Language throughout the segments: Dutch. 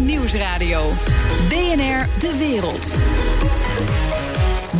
Nieuwsradio. BNR De Wereld.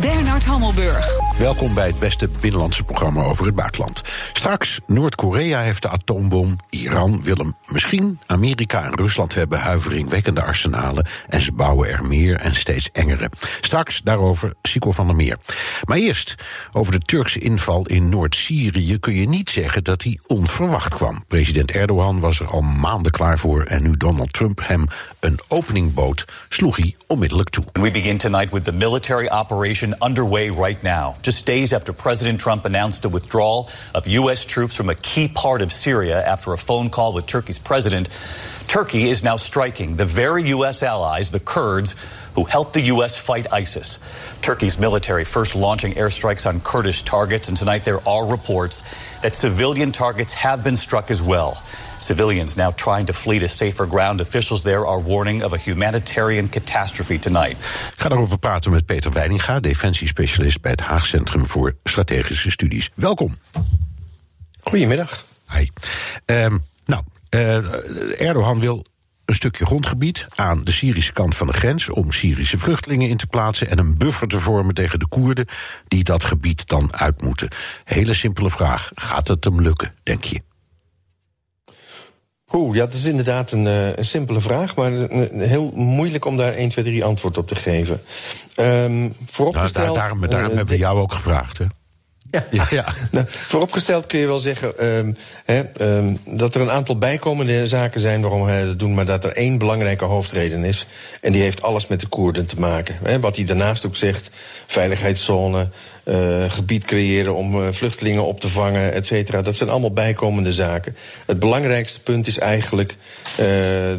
Bernard Hammelburg. Welkom bij het beste binnenlandse programma over het buitenland. Straks, Noord-Korea heeft de atoombom. Iran wil hem misschien. Amerika en Rusland hebben huiveringwekkende arsenalen. En ze bouwen er meer en steeds engere. Straks daarover Sico van der Meer. Maar eerst, over de Turkse inval in Noord-Syrië kun je niet zeggen dat hij onverwacht kwam. President Erdogan was er al maanden klaar voor. En nu Donald Trump hem een opening bood, sloeg hij onmiddellijk toe. We begin tonight with the military operation underway right now. Just days after President Trump announced a withdrawal of U.S. troops from a key part of Syria after a phone call with Turkey's president, Turkey is now striking the very U.S. allies, the Kurds, who helped the U.S. fight ISIS. Turkey's military first launching airstrikes on Kurdish targets, and tonight there are reports that civilian targets have been struck as well. Civilians now trying to flee to safer ground. Officials there are warning of a humanitarian catastrophe tonight. Ik ga daarover praten met Peter Weininga, defensiespecialist bij het Haag Centrum voor Strategische Studies. Welkom. Goedemiddag. Hi. Um, nou, uh, Erdogan wil een stukje grondgebied aan de Syrische kant van de grens om Syrische vluchtelingen in te plaatsen en een buffer te vormen tegen de Koerden die dat gebied dan uit moeten. Hele simpele vraag: gaat het hem lukken, denk je? Oeh, ja, dat is inderdaad een, uh, een simpele vraag, maar een, heel moeilijk om daar 1, 2, 3 antwoord op te geven. Um, vooropgesteld, nou, daar, daarom, daarom uh, hebben we jou ook gevraagd, hè? Ja. ja. Nou, vooropgesteld kun je wel zeggen um, hè, um, dat er een aantal bijkomende zaken zijn waarom hij dat doet, maar dat er één belangrijke hoofdreden is. En die heeft alles met de Koerden te maken. Wat hij daarnaast ook zegt: veiligheidszone, gebied creëren om uh, vluchtelingen op te vangen, et cetera. Dat zijn allemaal bijkomende zaken. Het belangrijkste punt is eigenlijk uh,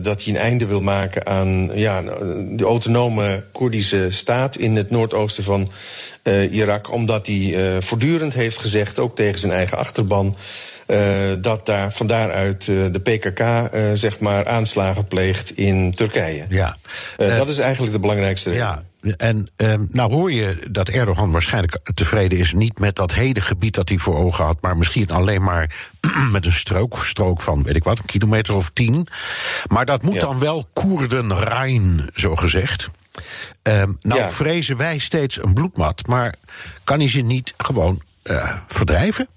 dat hij een einde wil maken aan ja, de autonome Koerdische staat in het noordoosten van Irak. Omdat hij voortdurend heeft gezegd, ook tegen zijn eigen achterban. Uh, dat daar van daaruit uh, de PKK uh, zeg maar aanslagen pleegt in Turkije. Ja. dat is eigenlijk de belangrijkste reden. Ja. En um, nou hoor je dat Erdogan waarschijnlijk tevreden is... niet met dat hele gebied dat hij voor ogen had... maar misschien alleen maar met een strook, strook van, weet ik wat, een kilometer of tien. Maar dat moet ja. dan wel Koerden-Rijn, zo gezegd. Um, nou ja. vrezen wij steeds een bloedmat, maar kan hij ze niet gewoon uh, verdrijven?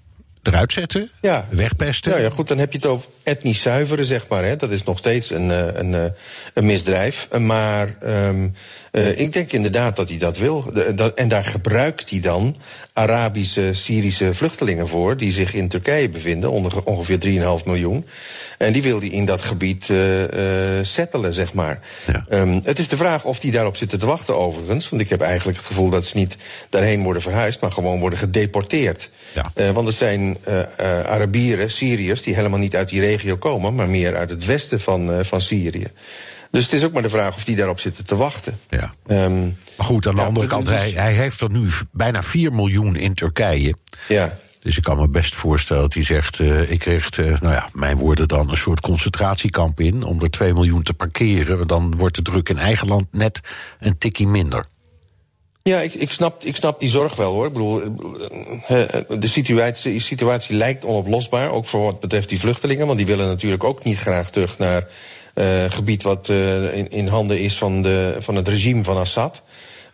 Eruit zetten? Ja. Wegpesten? Ja, ja, goed, dan heb je het over etnisch zuiveren, zeg maar. Hè. Dat is nog steeds een, een, een misdrijf. Maar um, uh, ik denk inderdaad dat hij dat wil. De, dat, en daar gebruikt hij dan Arabische, Syrische vluchtelingen voor... die zich in Turkije bevinden, onder, ongeveer 3,5 miljoen. En die wil hij in dat gebied uh, uh, settelen, zeg maar. Ja. Um, het is de vraag of die daarop zitten te wachten, overigens. Want ik heb eigenlijk het gevoel dat ze niet daarheen worden verhuisd... maar gewoon worden gedeporteerd. Ja. Uh, want het zijn Arabieren, Syriërs... die helemaal niet uit die regio komen... maar meer uit het westen van, van Syrië. Dus het is ook maar de vraag of die daarop zitten te wachten. Ja. Um, maar goed, aan de ja, andere kant, hij, hij heeft er nu bijna 4 miljoen in Turkije. Ja. Dus ik kan me best voorstellen dat hij zegt: uh, ik richt, uh, nou ja, mijn woorden dan, een soort concentratiekamp in. om er 2 miljoen te parkeren. Dan wordt de druk in eigen land net een tikkie minder. Ja, ik, ik, snap, ik snap die zorg wel hoor. Ik bedoel, de situatie, de situatie lijkt onoplosbaar, ook voor wat betreft die vluchtelingen. Want die willen natuurlijk ook niet graag terug naar gebied wat uh, in, in, handen is van, de, van het regime van Assad.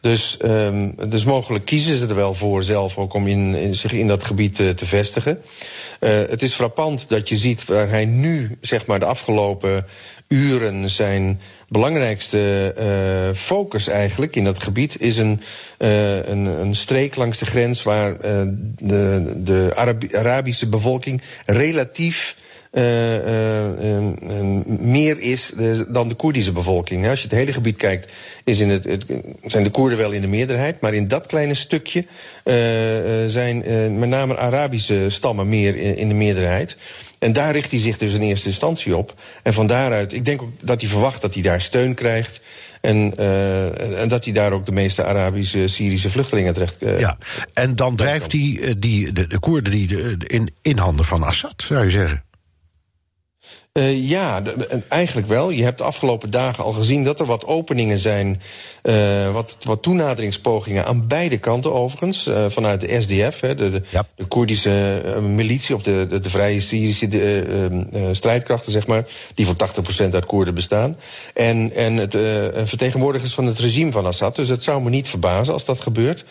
Dus, dus mogelijk kiezen ze er wel voor zelf ook om in, zich in dat gebied uh, te vestigen. het is frappant dat je ziet waar hij nu, zeg maar, de afgelopen uren zijn belangrijkste focus eigenlijk in dat gebied is een, een, een, streek langs de grens waar de, de Arabi Arabische bevolking relatief meer is dan de Koerdische bevolking. Als je het hele gebied kijkt, is in het, het, zijn de Koerden wel in de meerderheid. Maar in dat kleine stukje zijn met name Arabische stammen meer in de meerderheid. En daar richt hij zich dus in eerste instantie op. En van daaruit, ik denk ook dat hij verwacht dat hij daar steun krijgt. En, uh, en dat hij daar ook de meeste Arabische, Syrische vluchtelingen terecht. Uh, ja, en dan drijft hij die, de, de Koerden die de, in, in handen van Assad, zou je zeggen. Uh, ja, eigenlijk wel. Je hebt de afgelopen dagen al gezien dat er wat openingen zijn. Uh, wat, wat toenaderingspogingen aan beide kanten overigens. Uh, vanuit de SDF, hè, de, de, ja. de Koerdische militie of de, de, de vrije Syrische strijdkrachten, zeg maar. Die voor 80% uit Koerden bestaan. En, en het vertegenwoordigers van het regime van Assad. Dus het zou me niet verbazen als dat gebeurt.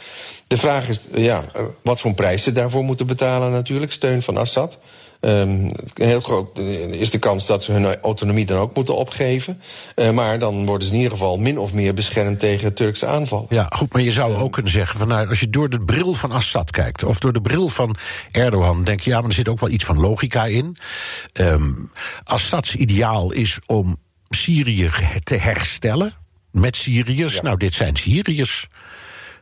De vraag is ja, wat voor prijs ze daarvoor moeten betalen natuurlijk. Steun van Assad. Um, heel groot is de kans dat ze hun autonomie dan ook moeten opgeven. Uh, maar dan worden ze in ieder geval min of meer beschermd tegen Turkse aanval. Ja, goed, maar je zou ook kunnen zeggen: van, nou, als je door de bril van Assad kijkt, of door de bril van Erdogan, denk je, ja, maar er zit ook wel iets van logica in. Um, Assads ideaal is om Syrië te herstellen met Syriërs. Ja. Nou, dit zijn Syriërs.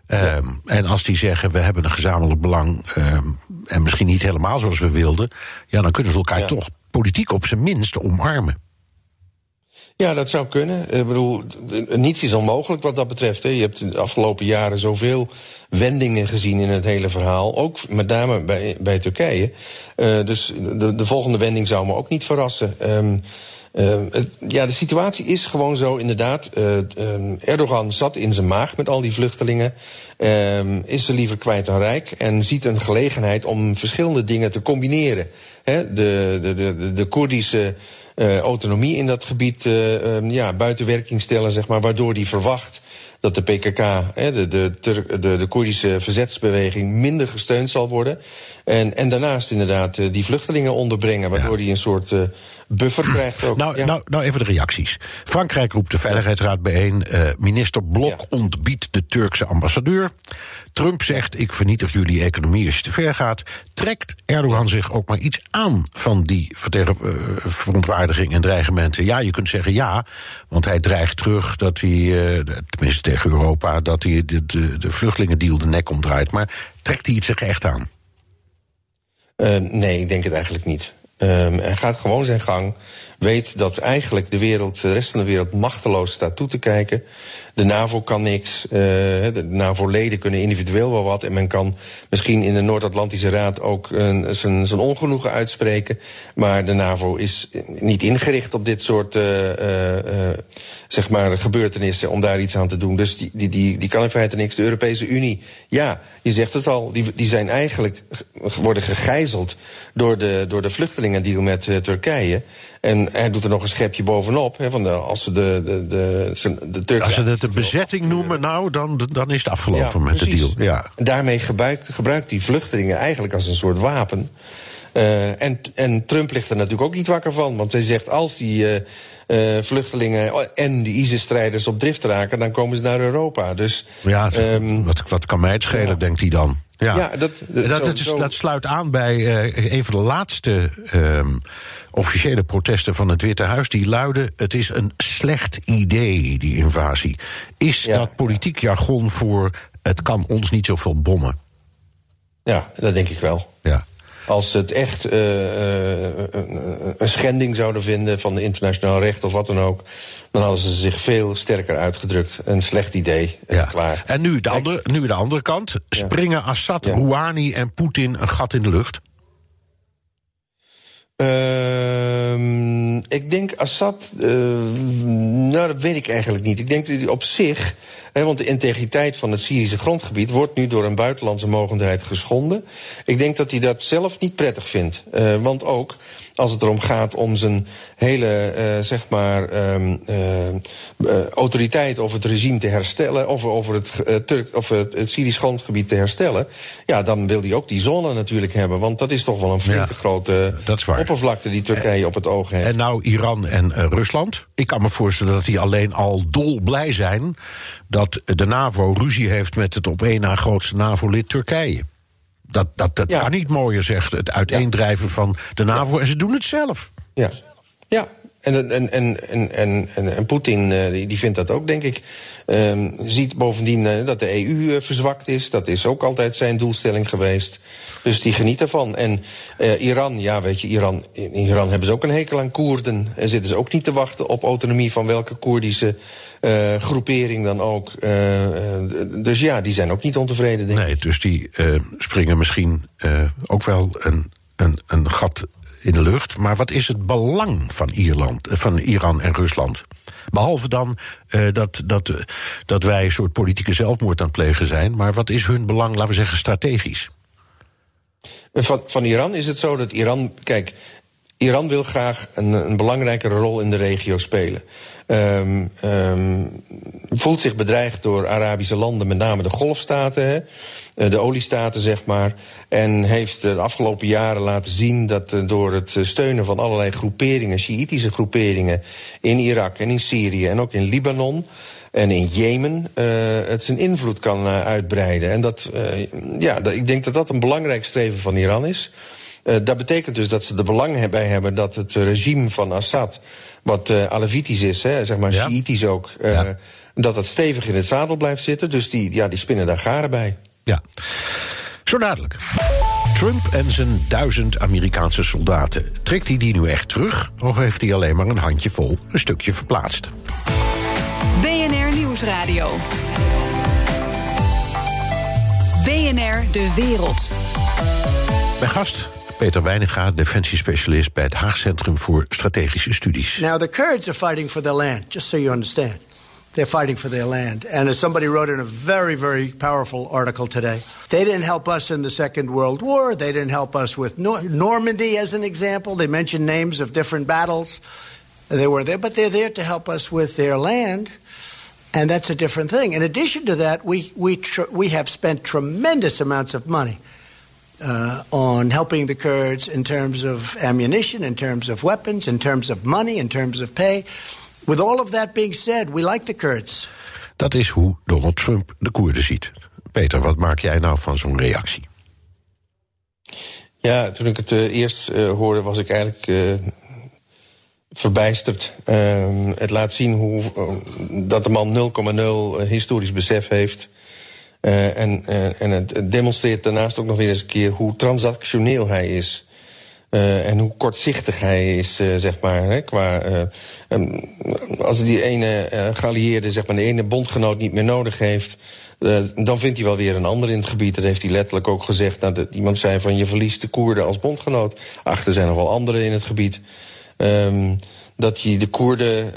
Um, en als die zeggen we hebben een gezamenlijk belang um, en misschien niet helemaal zoals we wilden, ja, dan kunnen ze elkaar ja. toch politiek op zijn minst omarmen. Ja, dat zou kunnen. Ik bedoel, niets is onmogelijk wat dat betreft. Hè. Je hebt de afgelopen jaren zoveel wendingen gezien in het hele verhaal. Ook met name bij, bij Turkije. Uh, dus de, de volgende wending zou me ook niet verrassen. Um, uh, ja, de situatie is gewoon zo, inderdaad. Uh, uh, Erdogan zat in zijn maag met al die vluchtelingen. Ehm, is er liever kwijt dan rijk. En ziet een gelegenheid om verschillende dingen te combineren. He, de, de, de, de Koerdische uh, autonomie in dat gebied uh, ja, buiten werking stellen, zeg maar, waardoor hij verwacht dat de PKK, hè, de, de, de, de Koerdische verzetsbeweging, minder gesteund zal worden. En, en daarnaast inderdaad die vluchtelingen onderbrengen, waardoor hij een soort buffer krijgt ook. Nou, nou, nou even de reacties. Frankrijk roept de Veiligheidsraad bijeen. Uh, minister Blok ja. ontbiedt de Turkse ambassadeur. Trump zegt: Ik vernietig jullie economie als je te ver gaat. Trekt Erdogan zich ook maar iets aan van die uh, verontwaardiging en dreigementen? Ja, je kunt zeggen ja, want hij dreigt terug dat hij, uh, tenminste tegen Europa, dat hij de, de, de vluchtelingendeal de nek omdraait. Maar trekt hij het zich echt aan? Uh, nee, ik denk het eigenlijk niet. Um, hij gaat gewoon zijn gang. Weet dat eigenlijk de wereld, de rest van de wereld machteloos staat toe te kijken. De NAVO kan niks. Uh, de NAVO-leden kunnen individueel wel wat. En men kan misschien in de Noord-Atlantische Raad ook zijn, zijn ongenoegen uitspreken. Maar de NAVO is niet ingericht op dit soort uh, uh, zeg maar gebeurtenissen om daar iets aan te doen. Dus die, die, die, die kan in feite niks. De Europese Unie, ja, je zegt het al, die, die zijn eigenlijk worden gegijzeld door de, door de vluchtelingendeal met Turkije. En hij doet er nog een schepje bovenop. Hè, van de, als ze de, de, de, de Turkse. Als ze het de bezetting noemen, nou, dan, dan is het afgelopen ja, met precies. de deal. Ja. En daarmee gebruikt, gebruikt die vluchtelingen eigenlijk als een soort wapen. Uh, en, en Trump ligt er natuurlijk ook niet wakker van. Want hij zegt als die. Uh, uh, vluchtelingen en die ISIS-strijders op drift raken, dan komen ze naar Europa. Dus, ja, um, wat, wat kan mij het schelen, ja. denkt hij dan? Ja, ja dat, dat, dat, zo, zo. dat, sluit aan bij uh, een van de laatste uh, officiële protesten van het Witte Huis. Die luiden: het is een slecht idee, die invasie. Is ja. dat politiek jargon voor het kan ons niet zoveel bommen? Ja, dat denk ik wel. Ja. Als ze het echt uh, een schending zouden vinden van de internationaal recht of wat dan ook, dan hadden ze zich veel sterker uitgedrukt. Een slecht idee. Ja. Klaar. En nu de, andere, nu de andere kant. Springen ja. Assad, ja. Rouhani en Poetin een gat in de lucht? Uh, ik denk Assad. Uh, nou, dat weet ik eigenlijk niet. Ik denk dat hij op zich. Want de integriteit van het Syrische grondgebied wordt nu door een buitenlandse mogendheid geschonden. Ik denk dat hij dat zelf niet prettig vindt. Uh, want ook als het erom gaat om zijn hele, uh, zeg maar, um, uh, autoriteit over het regime te herstellen, of over het, Turk, of het, het Syrisch grondgebied te herstellen, ja, dan wil hij ook die zone natuurlijk hebben. Want dat is toch wel een flinke ja, grote oppervlakte die Turkije en, op het oog heeft. En nou Iran en Rusland. Ik kan me voorstellen dat die alleen al dol blij zijn dat de NAVO ruzie heeft met het op één na grootste NAVO-lid Turkije. Dat, dat, dat ja. kan niet mooier, zegt het uiteendrijven van de NAVO. En ze doen het zelf. Ja, ja. En, en, en, en, en, en, Poetin die, die vindt dat ook, denk ik. Um, ziet bovendien uh, dat de EU uh, verzwakt is. Dat is ook altijd zijn doelstelling geweest. Dus die geniet ervan. En Iran, ja, weet je, Iran, in Iran hebben ze ook een hekel aan Koerden. En zitten ze ook niet te wachten op autonomie van welke Koerdische groepering dan ook. Dus ja, die zijn ook niet ontevreden, denk nee, ik. dus die springen misschien ook wel een, een, een gat in de lucht. Maar wat is het belang van, Ierland, van Iran en Rusland? Behalve dan uh, dat, dat, dat wij een soort politieke zelfmoord aan het plegen zijn. Maar wat is hun belang, laten we zeggen, strategisch? Van, van Iran is het zo dat Iran. Kijk, Iran wil graag een, een belangrijkere rol in de regio spelen. Um, voelt zich bedreigd door Arabische landen, met name de golfstaten, hè, eh, de oliestaten zeg maar. En heeft de afgelopen jaren laten zien dat uh, door het steunen van allerlei groeperingen, Sjiitische groeperingen in Irak en in Syrië en ook in Libanon en in Jemen uh, het zijn invloed kan uitbreiden. En dat, ja, dat, ik denk dat dat een belangrijk streven van Iran is. dat betekent dus dat ze er belang bij hebben dat het regime van Assad, wat Alevitisch is, hè, zeg maar ja. Shiïtisch ook, ja. dat dat stevig in het zadel blijft zitten. Dus die, ja, die spinnen daar garen bij. Ja, zo dadelijk. Trump en zijn duizend Amerikaanse soldaten. Trekt hij die nu echt terug? Of heeft hij alleen maar een handje vol een stukje verplaatst? BNR Nieuwsradio. BNR De Wereld. Mijn gast, Peter Weininga, defensiespecialist bij het Haag Centrum voor Strategische Studies. Now the Kurds are fighting for their land, just so you understand. They're fighting for their land. And as somebody wrote in a very, very powerful article today, they didn't help us in the Second World War. They didn't help us with Nor Normandy, as an example. They mentioned names of different battles. They were there, but they're there to help us with their land. And that's a different thing. In addition to that, we, we, we have spent tremendous amounts of money uh, on helping the Kurds in terms of ammunition, in terms of weapons, in terms of money, in terms of pay. With all of that being said, we like the Kurds. Dat is hoe Donald Trump de Koerden ziet. Peter, wat maak jij nou van zo'n reactie? Ja, toen ik het uh, eerst uh, hoorde, was ik eigenlijk uh, verbijsterd. Uh, het laat zien hoe, dat de man 0,0 historisch besef heeft. Uh, en, uh, en het demonstreert daarnaast ook nog weer eens een keer hoe transactioneel hij is. Uh, en hoe kortzichtig hij is, zeg maar. Hè, qua, um, als die ene geallieerde, zeg maar, de ene bondgenoot niet meer nodig heeft. dan vindt hij wel weer een ander in het gebied. Dat heeft hij letterlijk ook gezegd. Dat iemand zei van je verliest de Koerden als bondgenoot. Achter zijn nog wel anderen in het gebied. Um, dat hij de Koerden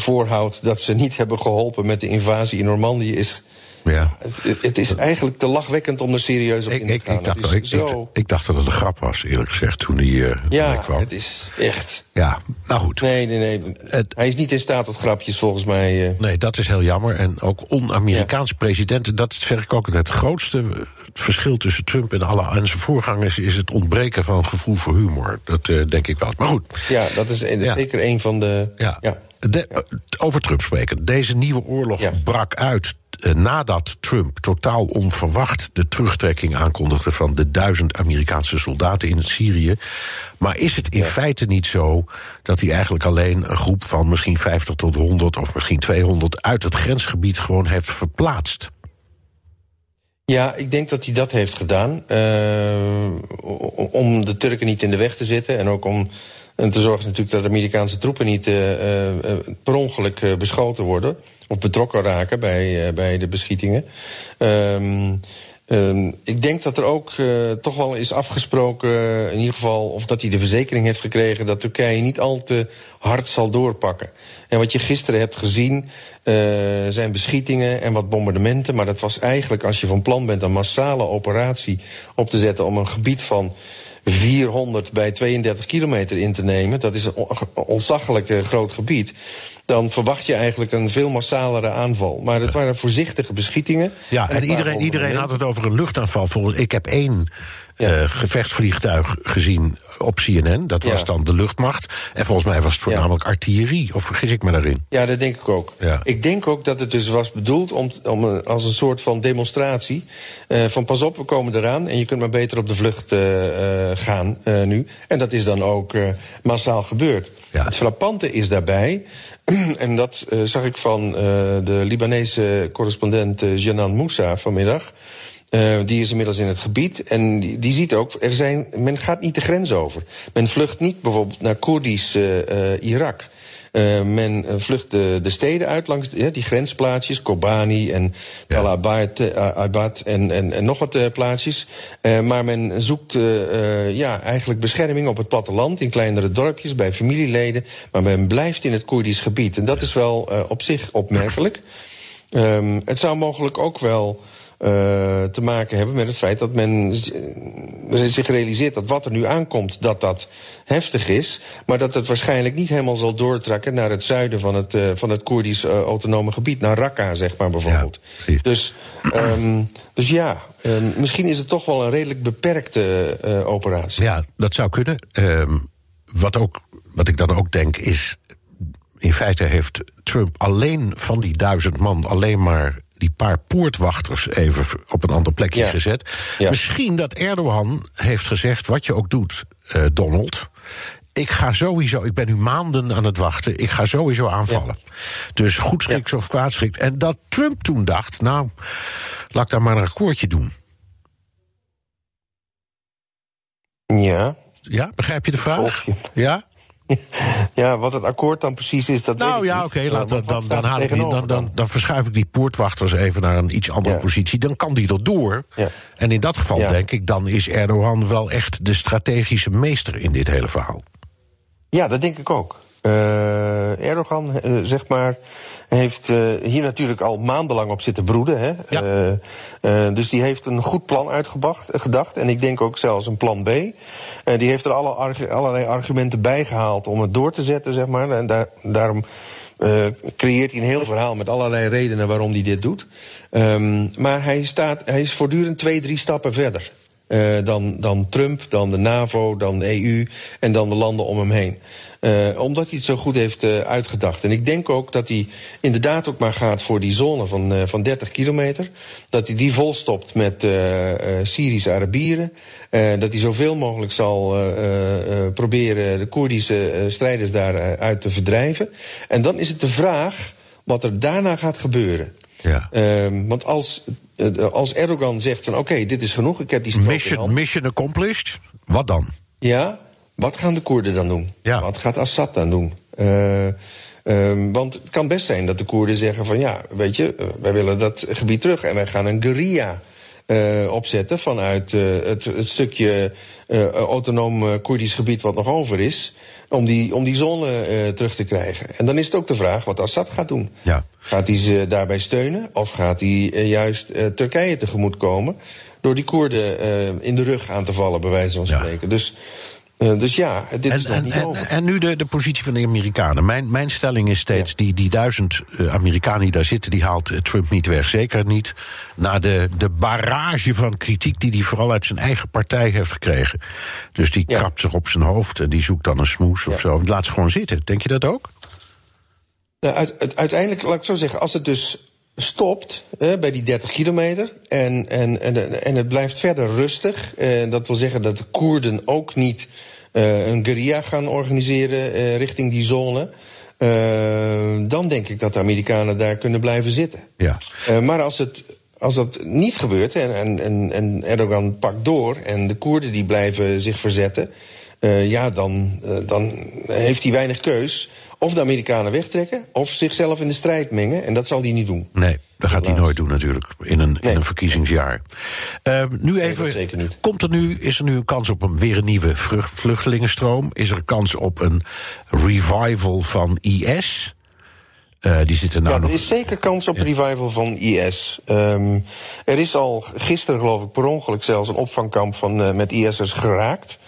voorhoudt dat ze niet hebben geholpen met de invasie in Normandië is. Ja. Het, het is eigenlijk te lachwekkend om er serieus op ik, in te gaan. Ik, dacht, ik, zo... ik, dacht dat het een grap was, eerlijk gezegd, toen hij, uh, ja, kwam. het is echt. Ja, nou goed. Nee, nee, nee. Het... Hij is niet in staat tot grapjes, volgens mij. Uh... Nee, dat is heel jammer. En ook on-Amerikaanse ja. presidenten, dat zeg ik ook het grootste het verschil tussen Trump en, alle, en zijn voorgangers is het ontbreken van gevoel voor humor. Dat uh, denk ik wel. Maar goed. Ja, dat is ja. zeker een van de. Ja. ja. De, over Trump spreken. Deze nieuwe oorlog brak uit uh, nadat Trump totaal onverwacht de terugtrekking aankondigde van de duizend Amerikaanse soldaten in Syrië. Maar is het in ja. feite niet zo dat hij eigenlijk alleen een groep van misschien 50 tot 100 of misschien 200 uit het grensgebied gewoon heeft verplaatst? Ja, ik denk dat hij dat heeft gedaan. Uh, om de Turken niet in de weg te zitten. En ook om te zorgen natuurlijk dat Amerikaanse troepen niet uh, uh, per ongeluk beschoten worden. Of betrokken raken bij, bij de beschietingen. Um, um, ik denk dat er ook toch wel is afgesproken, in ieder geval, of dat hij de verzekering heeft gekregen dat Turkije niet al te hard zal doorpakken. En wat je gisteren hebt gezien, zijn beschietingen en wat bombardementen. Maar dat was eigenlijk, als je van plan bent, een massale operatie op te zetten om een gebied van 400 bij 32 kilometer in te nemen. Dat is een ontzaglijk uh, groot gebied. Dan verwacht je eigenlijk een veel massalere aanval. Maar het waren voorzichtige beschietingen. Ja, en, en iedereen, iedereen had het over een luchtaanval. Ik heb één ja. uh, gevechtsvliegtuig gezien op CNN. Dat was ja. dan de luchtmacht. En volgens mij was het voornamelijk ja. artillerie. Of vergis ik me daarin? Ja, dat denk ik ook. Ik denk ook dat het dus was bedoeld om, om een, als een soort van demonstratie. Uh, van pas op, we komen eraan. En je kunt maar beter op de vlucht uh, gaan nu. En dat is dan ook massaal gebeurd. Het frappante is daarbij. en dat zag ik van de Libanese correspondent Janan Moussa vanmiddag. Uh, die is inmiddels in het gebied en die, die, ziet ook, er zijn, men gaat niet de grens over. Men vlucht niet bijvoorbeeld naar Koerdisch uh, uh, Irak. men vlucht de, de, steden uit langs die grensplaatsjes, Kobani en Tal Abad en, en, en, nog wat plaatsjes. maar men zoekt ja, eigenlijk bescherming op het platteland, in kleinere dorpjes, bij familieleden. Maar men blijft in het Koerdisch gebied. En dat is wel op zich opmerkelijk. Um, het zou mogelijk ook wel uh, te maken hebben met het feit dat men zich realiseert dat wat er nu aankomt, dat dat heftig is, maar dat het waarschijnlijk niet helemaal zal doortrekken naar het zuiden van het, uh, van het Koerdisch autonome gebied, naar Raqqa, zeg maar bijvoorbeeld. Ja, dus, um, dus ja, um, misschien is het toch wel een redelijk beperkte operatie. Ja, dat zou kunnen. wat, ook, wat ik dan ook denk is in feite heeft Trump alleen van die duizend man alleen maar die paar poortwachters even op een ander plekje gezet. Misschien dat Erdogan heeft gezegd: wat je ook doet, uh, Donald. Ik ga sowieso, ik ben nu maanden aan het wachten, ik ga sowieso aanvallen. Dus goed schrikt of kwaad schrikt. En dat Trump toen dacht: nou, laat ik daar maar een akkoordje doen. Ja. Ja, begrijp je de vraag? Ja? ja, wat het akkoord dan precies is, dat nou, ja, oké, dan, dan, dan, haal ik die, dan, dan, dan verschuif ik die poortwachters even naar een iets andere positie. Dan kan die er door. Ja. En in dat geval denk ik, dan is Erdogan wel echt de strategische meester in dit hele verhaal. Ja, dat denk ik ook. Uh, Erdogan, uh, zeg maar, heeft uh, hier natuurlijk al maandenlang op zitten broeden. Hè? Ja. Uh, dus die heeft een goed plan uitgedacht. gedacht. En ik denk ook zelfs een plan B. die heeft er alle allerlei argumenten bij gehaald om het door te zetten, zeg maar. En daar, daarom creëert hij een heel verhaal met allerlei redenen waarom hij dit doet. Um, maar hij, staat, hij is voortdurend twee, drie stappen verder. Uh, dan, dan Trump, dan de NAVO, dan de EU en dan de landen om hem heen. Uh, omdat hij het zo goed heeft uh, uitgedacht. En ik denk ook dat hij inderdaad ook maar gaat voor die zone van, van 30 kilometer. Dat hij die volstopt met Syrische Arabieren. dat hij zoveel mogelijk zal proberen de Koerdische strijders daaruit te verdrijven. En dan is het de vraag wat er daarna gaat gebeuren. Ja. Ehm, want als, als Erdogan zegt van oké, okay, dit is genoeg, ik heb die mission, mission accomplished, wat dan? Ja, wat gaan de Koerden dan doen? Ja. Wat gaat Assad dan doen? Uh, um, want het kan best zijn dat de Koerden zeggen van ja, weet je, uh, wij willen dat gebied terug en wij gaan een guerrilla uh, opzetten vanuit het, het, stukje autonoom Koerdisch gebied wat nog over is. Om die, om die zone terug te krijgen. En dan is het ook de vraag wat Assad gaat doen. Ja. Gaat hij ze daarbij steunen? Of gaat hij juist Turkije tegemoet komen? Door die Koerden in de rug aan te vallen, bij wijze van spreken. Ja. Dus uh, dus ja, dit en, is nog en, niet en, over. En nu de, de positie van de Amerikanen. Mijn, mijn stelling is steeds, ja. die, die duizend uh, Amerikanen die daar zitten... die haalt uh, Trump niet weg, zeker niet... na de, de barrage van kritiek die hij vooral uit zijn eigen partij heeft gekregen. Dus die ja. krapt zich op zijn hoofd en die zoekt dan een smoes of zo. Laat ze gewoon zitten. Denk je dat ook? Nou, uit, uiteindelijk, laat ik zo zeggen, als het dus stopt eh, bij die 30 kilometer en, en, en, en het blijft verder rustig. Eh, dat wil zeggen dat de Koerden ook niet uh, een guerrilla gaan organiseren uh, richting die zone. Uh, dan denk ik dat de Amerikanen daar kunnen blijven zitten. Ja. maar als, het, als dat niet gebeurt en, en, en Erdogan pakt door en de Koerden die blijven zich verzetten. ja, dan, dan heeft hij weinig keus of de Amerikanen wegtrekken of zichzelf in de strijd mengen. En dat zal hij niet doen. Nee, dat gaat hij nooit doen natuurlijk in een, nee. in een verkiezingsjaar. Uh, nu even, nee. Komt er nu, is er nu een kans op een, weer een nieuwe vluchtelingenstroom? Is er een kans op een revival van IS? Uh, die zitten nou ja, nog... er is zeker kans op ja. revival van IS. Um, er is al gisteren, geloof ik, per ongeluk zelfs een opvangkamp van, uh, met IS'ers geraakt.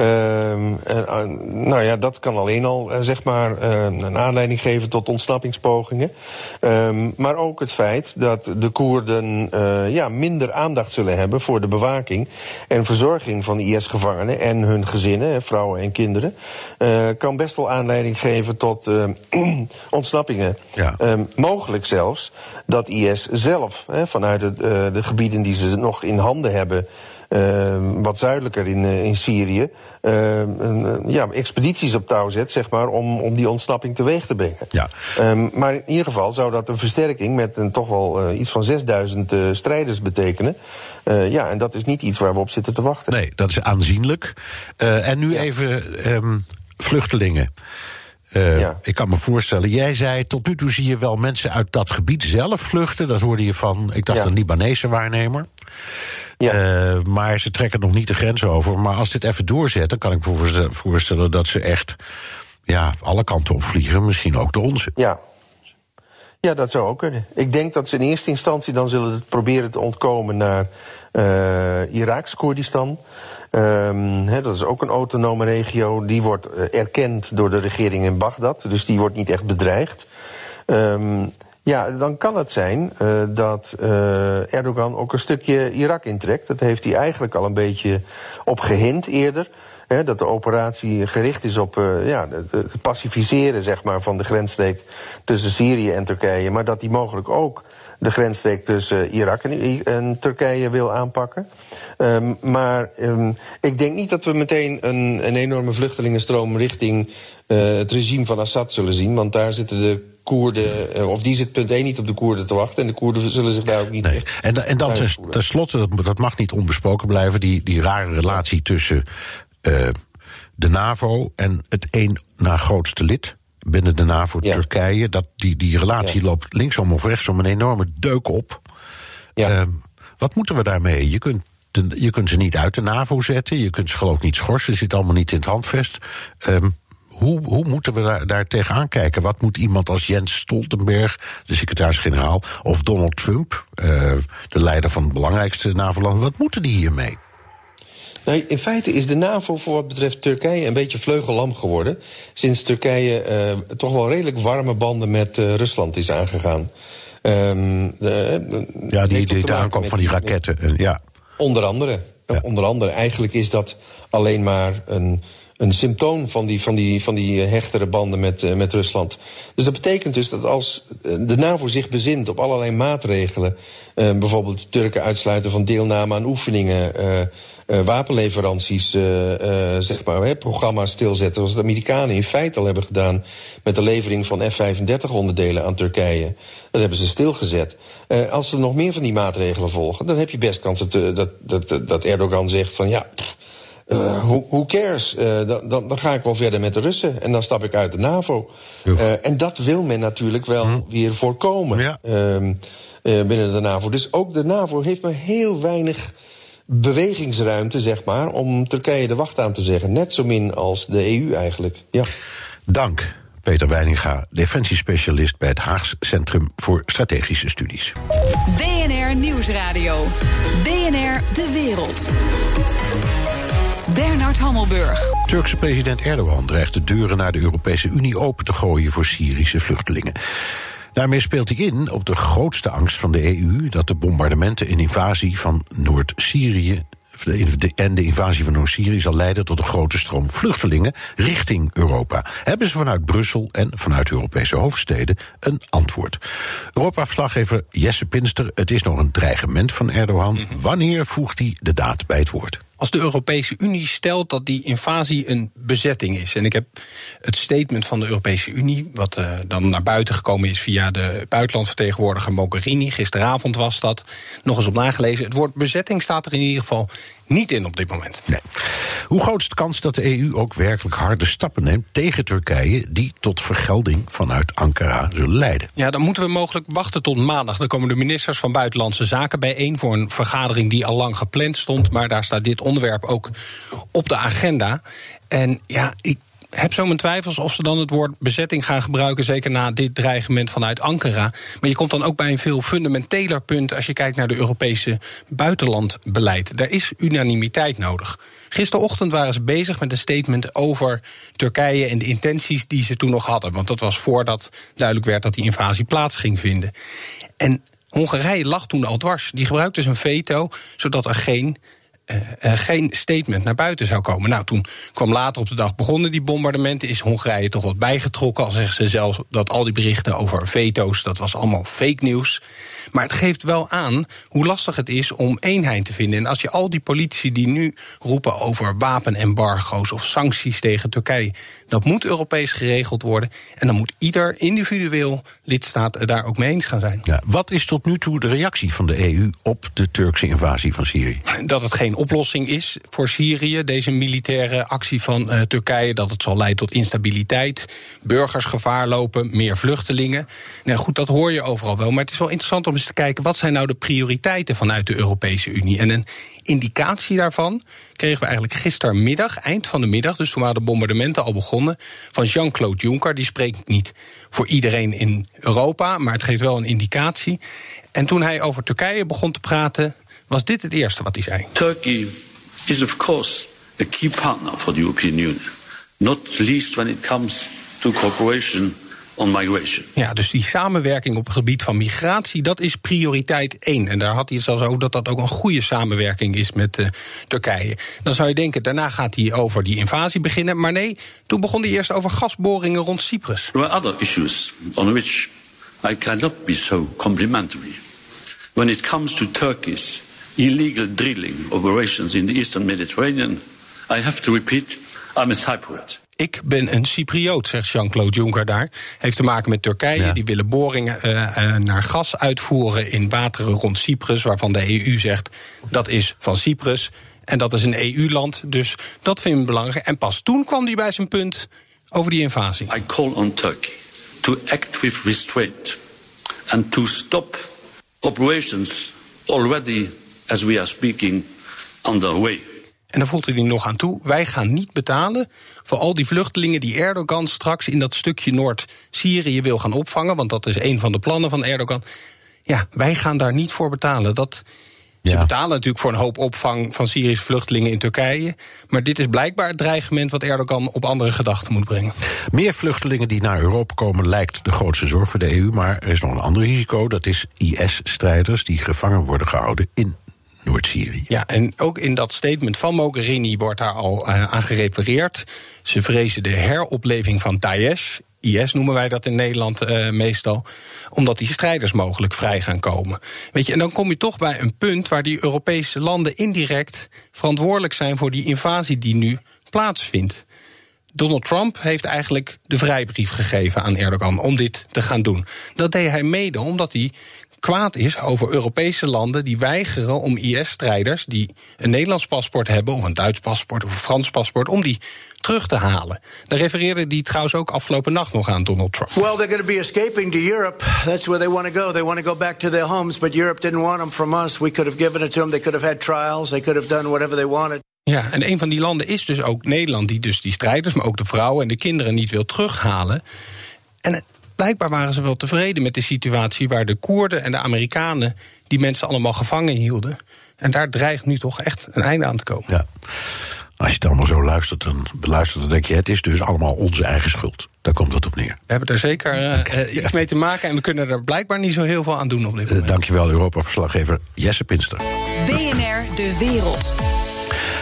Uh, uh, nou ja, dat kan alleen al, uh, zeg maar, een aanleiding geven tot ontsnappingspogingen. Ehm, maar ook het feit dat de Koerden ja, minder aandacht zullen hebben voor de bewaking en verzorging van IS-gevangenen en hun gezinnen, vrouwen en kinderen, kan best wel aanleiding geven tot ontsnappingen. Ja. Ehm, mogelijk zelfs dat IS zelf, vanuit het, de gebieden die ze nog in handen hebben, uh, wat zuidelijker in, uh, in Syrië, uh, ja, expedities op touw zet, zeg maar, om, om die ontsnapping teweeg te brengen. Ja. Um, maar in ieder geval zou dat een versterking met een, toch wel iets van 6000 strijders betekenen. ja, en dat is niet iets waar we op zitten te wachten. Nee, dat is aanzienlijk. en nu ja. even um, vluchtelingen. Uh, ja. Ik kan me voorstellen, jij zei tot nu toe zie je wel mensen uit dat gebied zelf vluchten. Dat hoorde je van, ik dacht, ja. een Libanese waarnemer. Ja. Uh, maar ze trekken nog niet de grens over. Maar als dit even doorzet, dan kan ik me voorstellen dat ze echt ja, alle kanten opvliegen. Misschien ook de onze. Ja. Ja, dat zou ook kunnen. Ik denk dat ze in eerste instantie dan zullen proberen te ontkomen naar uh, Iraks Koerdistan. Um, dat is ook een autonome regio. Die wordt uh, erkend door de regering in Bagdad. Dus die wordt niet echt bedreigd. Um, ja, dan kan het zijn uh, dat uh, Erdogan ook een stukje Irak intrekt. Dat heeft hij eigenlijk al een beetje op gehind eerder. Dat de operatie gericht is op ja, het pacificeren zeg maar, van de grensstreek tussen Syrië en Turkije. Maar dat hij mogelijk ook de grensstreek tussen Irak en, en Turkije wil aanpakken. Um, maar um, ik denk niet dat we meteen een, een enorme vluchtelingenstroom richting uh, het regime van Assad zullen zien. Want daar zitten de Koerden, uh, of die zit punt 1 niet op de Koerden te wachten. En de Koerden zullen zich daar ook niet. Nee. En, en dan tenslotte, dat, dat mag niet onbesproken blijven, die, die rare relatie tussen uh, de NAVO en het één na grootste lid binnen de NAVO, ja. Turkije. Dat, die, die relatie ja. loopt linksom of rechtsom een enorme deuk op. Ja. Uh, wat moeten we daarmee? Je kunt, de, je kunt ze niet uit de NAVO zetten, je kunt ze geloof niet schorsen, zit allemaal niet in het handvest. Um, hoe, hoe moeten we daar, daar tegenaan kijken? Wat moet iemand als Jens Stoltenberg, de secretaris-generaal, of Donald Trump, uh, de leider van het belangrijkste NAVO-land, wat moeten die hiermee? Nou, in feite is de NAVO voor wat betreft Turkije een beetje vleugellam geworden. Sinds Turkije uh, toch wel redelijk warme banden met uh, Rusland is aangegaan. Um, de, ja, die, die, de aankoop van die raketten. ja. Onder andere. Ja. Onder andere. Eigenlijk is dat alleen maar een een symptoom van die, van die, van die hechtere banden met, met Rusland. Dus dat betekent dus dat als de NAVO zich bezint op allerlei maatregelen, bijvoorbeeld Turken uitsluiten van deelname aan oefeningen, uh, wapenleveranties, zeg maar, hè, programma's stilzetten, zoals de Amerikanen in feite al hebben gedaan met de levering van F-35 onderdelen aan Turkije. Dat hebben ze stilgezet. als ze nog meer van die maatregelen volgen, dan heb je best kans dat, dat, dat, dat Erdogan zegt van ja. Uh, who, who, cares? Uh, dan, dan, dan, ga ik wel verder met de Russen. En dan stap ik uit de NAVO. Uh, en dat wil men natuurlijk wel hm. weer voorkomen ja. Ehm, binnen de NAVO. Dus ook de NAVO heeft maar heel weinig bewegingsruimte, zeg maar, om Turkije de wacht aan te zeggen. Net zo min als de EU eigenlijk. Ja. Dank. Peter Weininga, defensiespecialist bij het Haags Centrum voor Strategische Studies. DNR Nieuwsradio. DNR De Wereld. Bernard Hammelburg. Turkse president Erdogan dreigt de deuren naar de Europese Unie open te gooien voor Syrische vluchtelingen. Daarmee speelt hij in op de grootste angst van de EU dat de bombardementen en invasie van Noord-Syrië en de invasie van Noord-Syrië zal leiden tot een grote stroom vluchtelingen richting Europa. Hebben ze vanuit Brussel en vanuit Europese hoofdsteden een antwoord? Europa-verslaggever Jesse Pinster, het is nog een dreigement van Erdogan. Mhm. Wanneer voegt hij de daad bij het woord? Als de Europese Unie stelt dat die invasie een bezetting is. En ik heb het statement van de Europese Unie, wat uh, dan naar buiten gekomen is via de buitenlandsvertegenwoordiger Mogherini, gisteravond was dat, nog eens op nagelezen. Het woord bezetting staat er in ieder geval niet in op dit moment. Nee. Hoe groot is de kans dat de EU ook werkelijk harde stappen neemt tegen Turkije die tot vergelding vanuit Ankara zullen leiden? Ja, dan moeten we mogelijk wachten tot maandag. Dan komen de ministers van Buitenlandse Zaken bijeen voor een vergadering die al lang gepland stond. Maar daar staat dit onderwerp ook op de agenda. En ja, ik heb zo mijn twijfels of ze dan het woord bezetting gaan gebruiken, zeker na dit dreigement vanuit Ankara. Maar je komt dan ook bij een veel fundamenteler punt als je kijkt naar de Europese buitenlandbeleid. Daar is unanimiteit nodig. Gisterochtend waren ze bezig met een statement over Turkije en de intenties die ze toen nog hadden. Want dat was voordat duidelijk werd dat die invasie plaats ging vinden. En Hongarije lag toen al dwars. Die gebruikte dus een veto, zodat er geen uh, geen statement naar buiten zou komen. Nou, toen kwam later op de dag begonnen die bombardementen. Is Hongarije toch wat bijgetrokken? Al zeggen ze zelfs dat al die berichten over veto's, dat was allemaal fake nieuws. Maar het geeft wel aan hoe lastig het is om eenheid te vinden. En als je al die politici die nu roepen over wapenembargo's of sancties tegen Turkije, dat moet Europees geregeld worden. En dan moet ieder individueel lidstaat daar ook mee eens gaan zijn. Ja, wat is tot nu toe de reactie van de EU op de Turkse invasie van Syrië? Dat het geen oplossing is voor Syrië, deze militaire actie van uh, Turkije, dat het zal leiden tot instabiliteit, burgers gevaar lopen, meer vluchtelingen. Nou goed, dat hoor je overal wel. Maar het is wel interessant om eens te kijken wat zijn nou de prioriteiten vanuit de Europese Unie. En een indicatie daarvan kregen we eigenlijk gistermiddag, eind van de middag, dus toen waren de bombardementen al begonnen, van Jean-Claude Juncker. Die spreekt niet voor iedereen in Europa, maar het geeft wel een indicatie. En toen hij over Turkije begon te praten, was dit het eerste wat hij zei. Turkey is of course a key partner for the European Union, not least when it comes to cooperation on migration. Ja, dus die samenwerking op het gebied van migratie, dat is prioriteit één. En daar had hij het zelfs over dat dat ook een goede samenwerking is met uh, Turkije. Dan zou je denken, daarna gaat hij over die invasie beginnen. Maar nee, toen begon hij eerst over gasboringen rond Cyprus. There other issues on which I cannot be so complimentary. When it comes to Turkey's illegal drilling operations in the eastern Mediterranean, I have to repeat, I'm a Cypriot. Ik ben een Cypriot, zegt Jean-Claude Juncker daar. Heeft te maken met Turkije. Ja. Die willen boringen uh, uh, naar gas uitvoeren in wateren rond Cyprus, waarvan de EU zegt dat is van Cyprus. En dat is een EU-land, dus dat vinden we belangrijk. En pas toen kwam hij bij zijn punt over die invasie. I call on Turkey to act with restraint and to stop operations already, as we are speaking, underway. En dan voelt hij er nog aan toe. Wij gaan niet betalen voor al die vluchtelingen die Erdogan straks in dat stukje Noord-Syrië wil gaan opvangen. Want dat is een van de plannen van Erdogan. Ja, wij gaan daar niet voor betalen. Dat, ja. Ze betalen natuurlijk voor een hoop opvang van Syrische vluchtelingen in Turkije. Maar dit is blijkbaar het dreigement wat Erdogan op andere gedachten moet brengen. Meer vluchtelingen die naar Europa komen lijkt de grootste zorg voor de EU. Maar er is nog een ander risico. Dat is IS-strijders die gevangen worden gehouden in Noord-Syrië. Ja, en ook in dat statement van Mogherini wordt daar al uh, aan gerefereerd. Ze vrezen de heropleving van Daesh. IS noemen wij dat in Nederland uh, meestal. Omdat die strijders mogelijk vrij gaan komen. Weet je, en dan kom je toch bij een punt waar die Europese landen indirect verantwoordelijk zijn voor die invasie die nu plaatsvindt. Donald Trump heeft eigenlijk de vrijbrief gegeven aan Erdogan om dit te gaan doen. Dat deed hij mede omdat hij kwaad is over Europese landen die weigeren om IS-strijders die een Nederlands paspoort hebben, of een Duits paspoort of een Frans paspoort, om die terug te halen. Daar refereerde die trouwens ook afgelopen nacht nog aan Donald Trump. Well, they're going to be escaping to Europe. That's where they want to go. They want to go back to their homes, but Europe didn't want them from us. We could have given it to them. They could have had trials. They could have done whatever they wanted. Ja, en een van die landen is dus ook Nederland, die dus die strijders, maar ook de vrouwen en de kinderen niet wil terughalen. En blijkbaar waren ze wel tevreden met de situatie waar de Koerden en de Amerikanen die mensen allemaal gevangen hielden. En daar dreigt nu toch echt een einde aan te komen. Ja. Als je het allemaal zo luistert, dan beluistert, dan denk je: het is dus allemaal onze eigen schuld. Daar komt het op neer. We hebben er zeker uh, iets mee te maken en we kunnen er blijkbaar niet zo heel veel aan doen op dit moment. Uh, dankjewel, Europa-verslaggever Jesse Pinster. BNR De Wereld.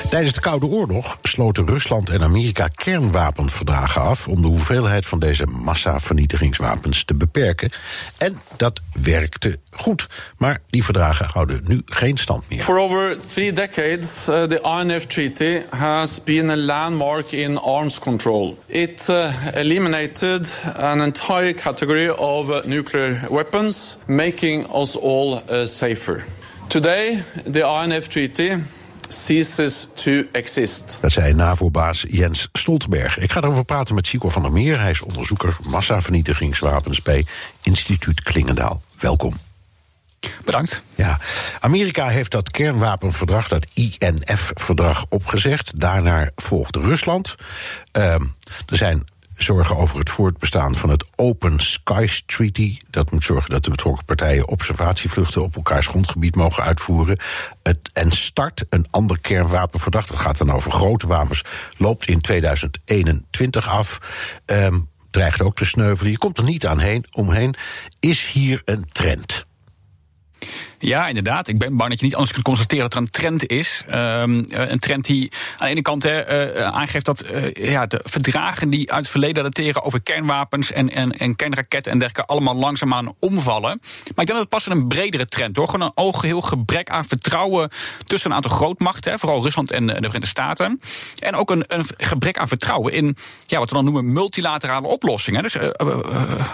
Tijdens de Koude Oorlog sloten Rusland en Amerika kernwapenverdragen af om de hoeveelheid van deze massavernietigingswapens te beperken. En dat werkte goed. Maar die verdragen houden nu geen stand meer. For over three decades, uh, the INF Treaty has been a landmark in arms control. It uh, eliminated an entire category of nuclear weapons, making us all uh, safer. Today, the INF Treaty ceases to exist. Dat zei NAVO-baas Jens Stoltenberg. Ik ga erover praten met Chico van der Meer. Hij is onderzoeker massavernietigingswapens bij Instituut Klingendaal. Welkom. Bedankt. Ja, Amerika heeft dat kernwapenverdrag, dat INF-verdrag, opgezegd. Daarna volgt Rusland. Uh, er zijn zorgen over het voortbestaan van het Open Skies Treaty. Dat moet zorgen dat de betrokken partijen observatievluchten op elkaars grondgebied mogen uitvoeren. Het, en start een ander kernwapenverdrag. Dat gaat dan over grote wapens. Loopt in 2021 af. Um, dreigt ook te sneuvelen. Je komt er niet aan heen, omheen. Is hier een trend? Ja, inderdaad. Ik ben bang dat je niet anders kunt constateren dat er een trend is. Um, een trend die aan de ene kant he, uh, aangeeft dat uh, ja, de verdragen die uit het verleden dateren over kernwapens en, en, en kernraketten en dergelijke allemaal langzaamaan omvallen. Maar ik denk dat het past een bredere trend hoor. Gewoon een algeheel gebrek aan vertrouwen tussen een aantal grootmachten, vooral Rusland en de Verenigde Staten. En ook een, een gebrek aan vertrouwen in ja, wat we dan noemen multilaterale oplossingen. Dus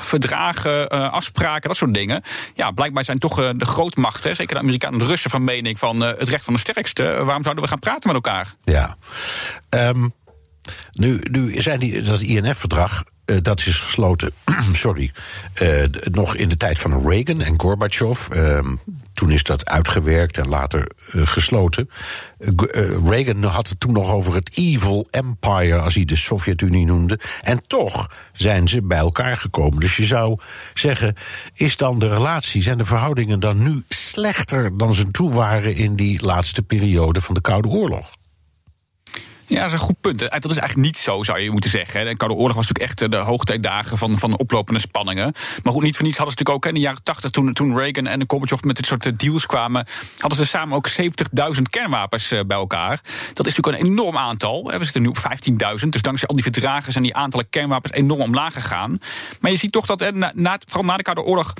verdragen, afspraken, dat soort dingen. Ja, blijkbaar zijn toch de grootmachten zeker de Amerikanen en de Russen, van mening van uh, het recht van de sterkste. waarom zouden we gaan praten met elkaar? Ja. Um, nu, nu zijn die, dat INF-verdrag uh, dat is gesloten, sorry, nog in de tijd van Reagan en Gorbachev. Uh, toen is dat uitgewerkt en later uh, gesloten. Reagan had het toen nog over het evil empire, als hij de Sovjet-Unie noemde. En toch zijn ze bij elkaar gekomen. Dus je zou zeggen, is dan de relatie, zijn de verhoudingen dan nu slechter dan ze toe waren in die laatste periode van de Koude Oorlog? Ja, dat is een goed punt. Dat is eigenlijk niet zo, zou je moeten zeggen. De Koude Oorlog was natuurlijk echt de hoogtijdagen van, van oplopende spanningen. Maar goed, niet voor niets hadden ze natuurlijk ook in de jaren 80, toen, toen Reagan en Gorbachev met dit soort deals kwamen, hadden ze samen ook 70.000 kernwapens bij elkaar. Dat is natuurlijk een enorm aantal. We zitten nu op 15.000. Dus dankzij al die verdragen zijn die aantallen kernwapens enorm omlaag gegaan. Maar je ziet toch dat, na, vooral na de Koude Oorlog,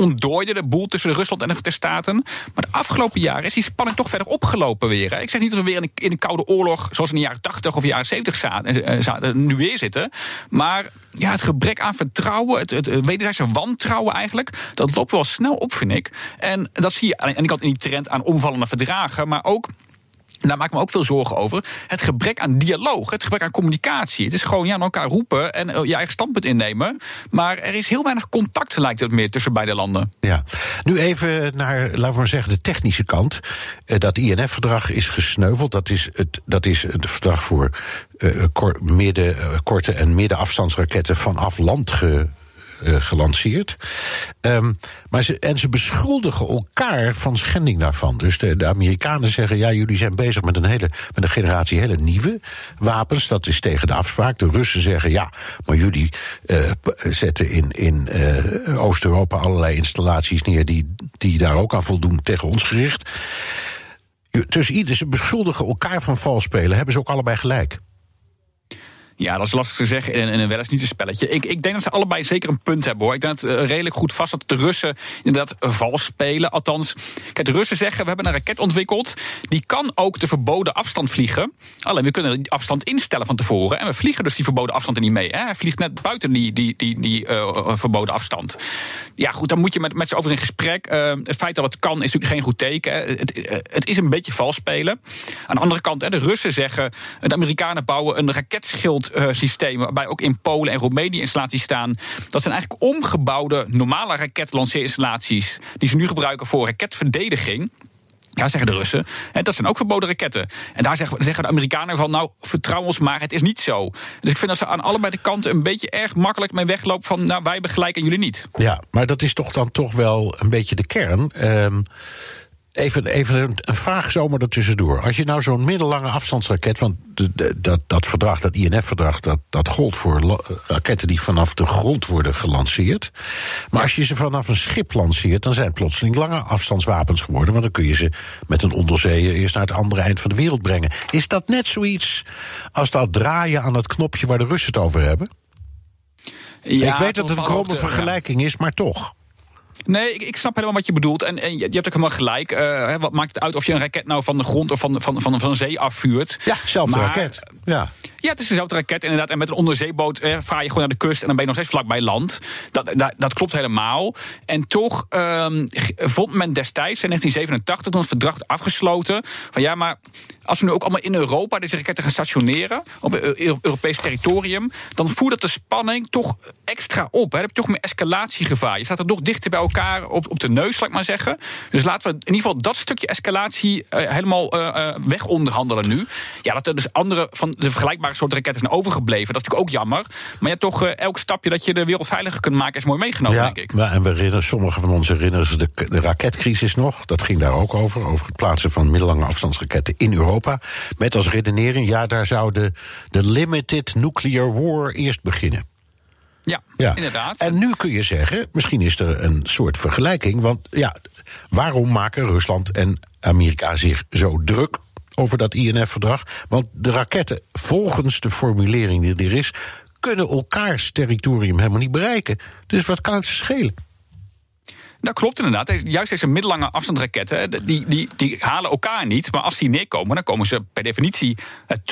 ontdooide de boel tussen Rusland en de Verenigde Staten. Maar de afgelopen jaren is die spanning toch verder opgelopen weer. Hè. Ik zeg niet dat we weer in een, koude oorlog, zoals in de jaren 80 of jaren 70 zaten, eh, zaten, nu weer zitten. Maar ja, het gebrek aan vertrouwen, het, het, wederzijdse wantrouwen eigenlijk, dat loopt wel snel op, vind ik. En dat zie je aan de ene kant in die trend aan omvallende verdragen, maar ook daar maak ik me ook veel zorgen over. Het gebrek aan dialoog, het gebrek aan communicatie. Het is gewoon ja, naar elkaar roepen en eh, je eigen standpunt innemen. Maar er is heel weinig contact, lijkt het meer, tussen beide landen. Ja, nu even naar, laten we maar zeggen, de technische kant. Eh, dat INF-verdrag is gesneuveld. Dat is het, dat is het verdrag voor midden, korte en middenafstandsraketten vanaf land ge, gelanceerd. Um, maar ze, en ze beschuldigen elkaar van schending daarvan. Dus de, Amerikanen zeggen: ja, jullie zijn bezig met een, hele, met een generatie hele nieuwe wapens. Dat is tegen de afspraak. De Russen zeggen: ja, maar jullie uh, zetten in, in uh, Oost-Europa allerlei installaties neer die, die daar ook aan voldoen tegen ons gericht. Dus ze beschuldigen elkaar van vals spelen, hebben ze ook allebei gelijk. Ja, dat is lastig te zeggen in een wel eens niet een spelletje. Ik, ik denk dat ze allebei zeker een punt hebben hoor. Ik denk dat uh, redelijk goed vast dat de Russen inderdaad vals spelen. Althans, kijk, de Russen zeggen: we hebben een raket ontwikkeld. Die kan ook de verboden afstand vliegen. Alleen we kunnen die afstand instellen van tevoren. En we vliegen dus die verboden afstand er niet mee. Hè. Hij vliegt net buiten die, die, die, die uh, verboden afstand. Ja, goed, dan moet je met, met ze over in gesprek. Het feit dat het kan is natuurlijk geen goed teken. Het, het is een beetje vals spelen. Aan de andere kant, hè, de Russen zeggen: de Amerikanen bouwen een raketschild waarbij ook in Polen en Roemenië installaties staan. Dat zijn eigenlijk omgebouwde normale raketlanceerinstallaties die ze nu gebruiken voor raketverdediging. Ja, zeggen de Russen. En dat zijn ook verboden raketten. En daar zeggen, de Amerikanen van, nou, vertrouw ons maar, het is niet zo. Dus ik vind dat ze aan allebei de kanten een beetje erg makkelijk mee weglopen van, nou, wij hebben gelijk en jullie niet. Ja, maar dat is toch dan toch wel een beetje de kern. Um Even, even een vraag zomaar ertussendoor. Als je nou zo'n middellange afstandsraket, want dat, dat verdrag, dat INF-verdrag, dat, dat gold voor raketten die vanaf de grond worden gelanceerd. Maar als je ze vanaf een schip lanceert, dan zijn het plotseling lange afstandswapens geworden. Want dan kun je ze met een onderzeeër eerst naar het andere eind van de wereld brengen. Is dat net zoiets als dat draaien aan dat knopje waar de Russen het over hebben? Ja, ik weet dat het een kromme vergelijking is, maar toch. Nee, ik, ik, snap helemaal wat je bedoelt. En, en je, hebt ook helemaal gelijk. Uh, wat maakt het uit of je een raket nou van de grond of van, van, van, van zee afvuurt? Ja, zelfde raket. Ja. ja, het is dezelfde raket inderdaad. En met een onderzeeboot eh, vaar je gewoon naar de kust en dan ben je nog steeds vlak bij land. Dat, dat, dat klopt helemaal. En toch um, vond men destijds in 1987 toen het verdrag afgesloten. Van ja, maar als we nu ook allemaal in Europa deze raketten gaan stationeren. op Europees territorium. dan voert dat de spanning toch extra op. Hè. Dan heb je toch meer escalatiegevaar. Je staat er nog dichter bij elkaar op, op de neus, laat ik maar zeggen. Dus laten we in ieder geval dat stukje escalatie uh, helemaal uh, weg onderhandelen nu. Ja, dat er dus andere van de vergelijkbare soorten raketten zijn overgebleven. Dat is natuurlijk ook jammer. Maar ja, toch elk stapje dat je de wereld veiliger kunt maken is mooi meegenomen, ja, denk ik. Ja, en we herinneren, sommigen van ons herinneren de, de raketcrisis nog. Dat ging daar ook over. Over het plaatsen van middellange afstandsraketten in Europa. Met als redenering, ja, daar zou de, de limited nuclear war eerst beginnen. Ja, ja, inderdaad. En nu kun je zeggen, misschien is er een soort vergelijking. Want ja, waarom maken Rusland en Amerika zich zo druk over dat INF-verdrag? Want de raketten, volgens de formulering die er is, kunnen elkaars territorium helemaal niet bereiken. Dus wat kan het schelen? Dat klopt inderdaad. Juist deze middellange afstandsraketten, die, die, die halen elkaar niet. Maar als die neerkomen, dan komen ze per definitie het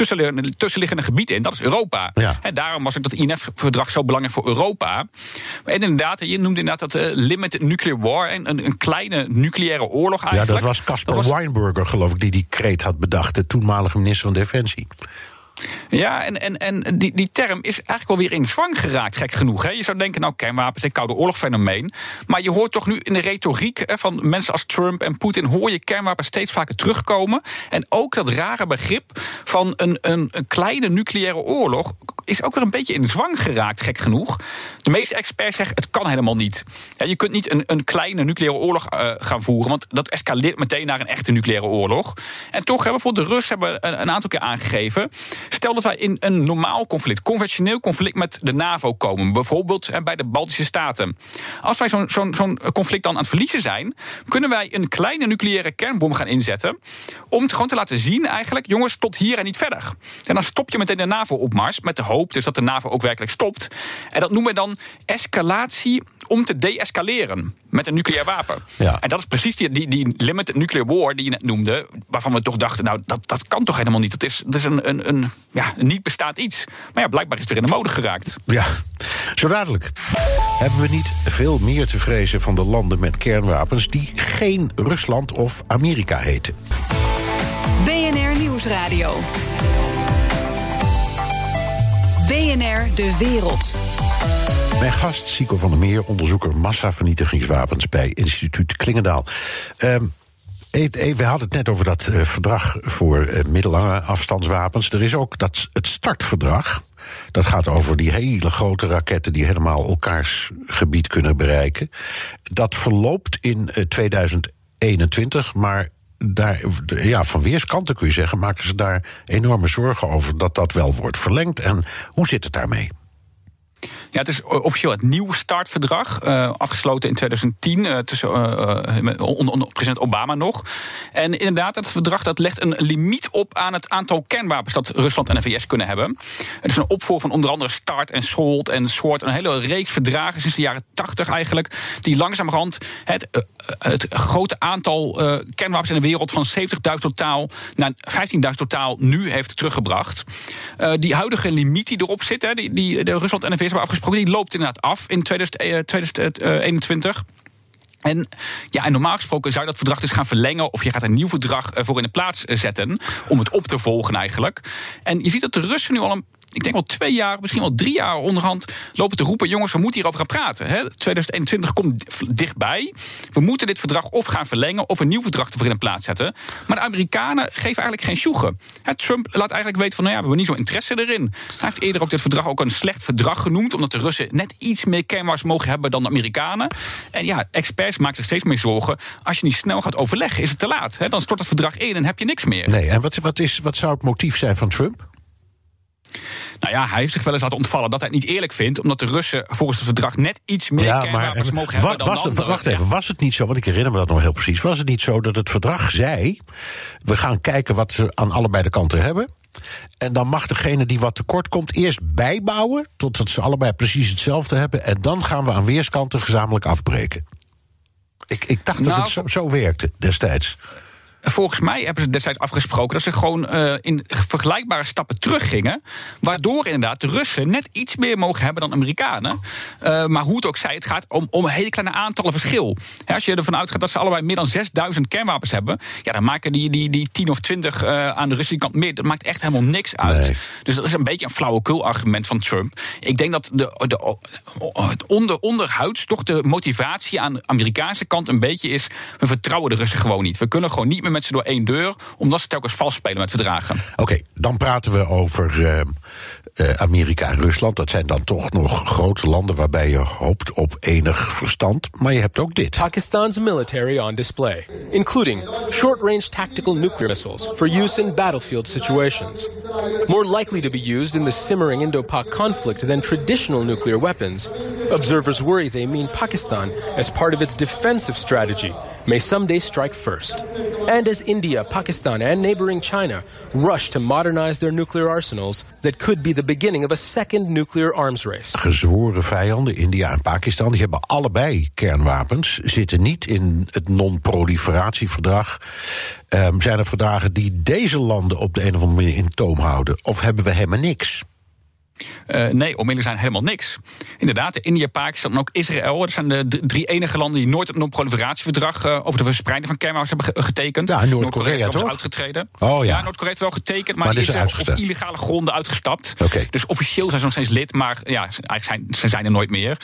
tussenliggende gebied in. Dat is Europa. En daarom was ook dat INF-verdrag zo belangrijk voor Europa. En inderdaad, je noemde inderdaad dat uh, limited nuclear war, een, een kleine nucleaire oorlog eigenlijk. Ja, dat was Caspar Weinberger, geloof ik, die die kreet had bedacht, de toenmalige minister van Defensie. Ja, en, en, en die, die term is eigenlijk wel weer in zwang geraakt, gek genoeg. Hè? Je zou denken, nou, kernwapens, een koude oorlogfenomeen. Maar je hoort toch nu in de retoriek hè, van mensen als Trump en Poetin... hoor je kernwapens steeds vaker terugkomen. En ook dat rare begrip van een, een, een kleine nucleaire oorlog... is ook weer een beetje in zwang geraakt, gek genoeg. De meeste experts zeggen, het kan helemaal niet. Ja, je kunt niet een, een kleine nucleaire oorlog uh, gaan voeren... want dat escaleert meteen naar een echte nucleaire oorlog. En toch hebben bijvoorbeeld de Russen hebben een aantal keer aangegeven... Stel dat wij in een normaal conflict, conventioneel conflict met de NAVO komen, bijvoorbeeld bij de Baltische Staten. Als wij zo'n conflict dan aan het verliezen zijn, kunnen wij een kleine nucleaire kernbom gaan inzetten. Om het gewoon te laten zien, eigenlijk, jongens, tot hier en niet verder. En dan stop je meteen de NAVO-opmars, met de hoop dus dat de NAVO ook werkelijk stopt. En dat noemen we dan escalatie om te deescaleren met een nucleair wapen. Ja. En dat is precies die, die, die limited nuclear war die je net noemde, waarvan we toch dachten, nou, dat, dat kan toch helemaal niet. Dat is, dat is een, een, een, ja, een niet bestaat iets. Maar ja, blijkbaar is het weer in de mode geraakt. Ja, zo dadelijk. Hebben we niet veel meer te vrezen van de landen met kernwapens die geen Rusland of Amerika heten? BNR Nieuwsradio. BNR De Wereld. Mijn gast, Sico van der Meer, onderzoeker massavernietigingswapens bij instituut Klingendaal. Um, we hadden het net over dat uh, verdrag voor middellange afstandswapens. Er is ook dat, het startverdrag. Dat gaat over die hele grote raketten die helemaal elkaars gebied kunnen bereiken. Dat verloopt in uh, 2021, maar daar, ja, van weerskanten kun je zeggen, maken ze daar enorme zorgen over dat dat wel wordt verlengd. En hoe zit het daarmee? Ja, het is officieel het nieuw startverdrag, uh, afgesloten in 2010 uh, tussen uh, onder, president Obama nog. En inderdaad, het verdrag dat legt een limiet op aan het aantal kernwapens dat Rusland en de VS kunnen hebben. Het is een opvolger van onder andere START en SALT en SWORD, een hele reeks verdragen sinds de jaren 80 eigenlijk, die langzamerhand het, het grote aantal kernwapens in de wereld van 70.000 totaal naar 15.000 totaal nu heeft teruggebracht. die huidige limiet die erop zit, hè, die, die Rusland en de VS hebben afgesproken die loopt inderdaad af in 2021. Eh, en, ja, en normaal gesproken zou je dat verdrag dus gaan verlengen. of je gaat een nieuw verdrag eh, voor in de plaats eh, zetten. om het op te volgen eigenlijk. En je ziet dat de Russen nu al een ik denk wel twee jaar, misschien wel drie jaar onderhand lopen te roepen: jongens, we moeten hierover gaan praten. Hè. 2021 komt dichtbij. We moeten dit verdrag of gaan verlengen of een nieuw verdrag ervoor in plaats zetten. Maar de Amerikanen geven eigenlijk geen sjoegen. Trump laat eigenlijk weten van: nou ja, we hebben niet zo'n interesse erin. Hij heeft eerder ook dit verdrag ook een slecht verdrag genoemd, omdat de Russen net iets meer kernwapens mogen hebben dan de Amerikanen. En ja, experts maken zich steeds meer zorgen. Als je niet snel gaat overleggen, is het te laat. Hè. Dan stort het verdrag in en heb je niks meer. Nee, en wat, wat, is, wat zou het motief zijn van Trump? Nou ja, hij heeft zich wel eens laten ontvallen dat hij het niet eerlijk vindt, omdat de Russen volgens het verdrag net iets meer ja, kernwapens mogen hebben dan was Wacht even, was het niet zo, want ik herinner me dat nog heel precies, was het niet zo dat het verdrag zei, we gaan kijken wat ze aan allebei de kanten hebben, en dan mag degene die wat tekort komt eerst bijbouwen, totdat ze allebei precies hetzelfde hebben, en dan gaan we aan weerskanten gezamenlijk afbreken. Ik, ik dacht dat het nou, zo, zo werkte destijds. Volgens mij hebben ze destijds afgesproken dat ze gewoon uh, in vergelijkbare stappen teruggingen. Waardoor inderdaad de Russen net iets meer mogen hebben dan Amerikanen. Uh, maar hoe het ook zij, het gaat om, om een hele kleine aantallen verschil. als je ervan uitgaat dat ze allebei meer dan 6000 kernwapens hebben. Ja, dan maken die, die, die 10 of 20 uh, aan de Russische kant meer. Dat maakt echt helemaal niks uit. Nee. Dus dat is een beetje een flauwekul argument van Trump. Ik denk dat de, de, het onder, onderhuids toch de motivatie aan de Amerikaanse kant een beetje is. We vertrouwen de Russen gewoon niet. We kunnen gewoon niet meer met ze door één deur, omdat ze telkens vals spelen met verdragen. Oké, dan praten we over uh, uh, Amerika en Rusland. Dat zijn dan toch nog grote landen waarbij je hoopt op enig verstand. Maar je hebt ook dit. Pakistan's military on display, including short-range tactical nuclear missiles for use in battlefield situations. More likely to be used in the simmering Indo-Pak conflict than traditional nuclear weapons. Observers worry they mean Pakistan, as part of its defensive strategy, may someday strike first. And as India, Pakistan, and neighboring China rush to modernize their nuclear arsenals, that could be the beginning of a second nuclear arms race. Gezworen vijanden, India en Pakistan, die hebben allebei kernwapens, zitten niet in het non-proliferatieverdrag. Um, zijn er verdragen die deze landen op de een of andere manier in toom houden? Of hebben we helemaal niks? Uh, nee, onmiddellijk zijn helemaal niks. Inderdaad, India, Pakistan en ook Israël. Dat zijn de drie enige landen die nooit het non-proliferatieverdrag uh, over de verspreiding van kernwapens hebben getekend. Ja, Noord-Korea Noord toch? uitgetreden. Oh ja. ja Noord-Korea heeft wel getekend, maar, maar die is, is op illegale gronden uitgestapt. Okay. Dus officieel zijn ze nog steeds lid, maar ja, eigenlijk zijn, ze zijn er nooit meer.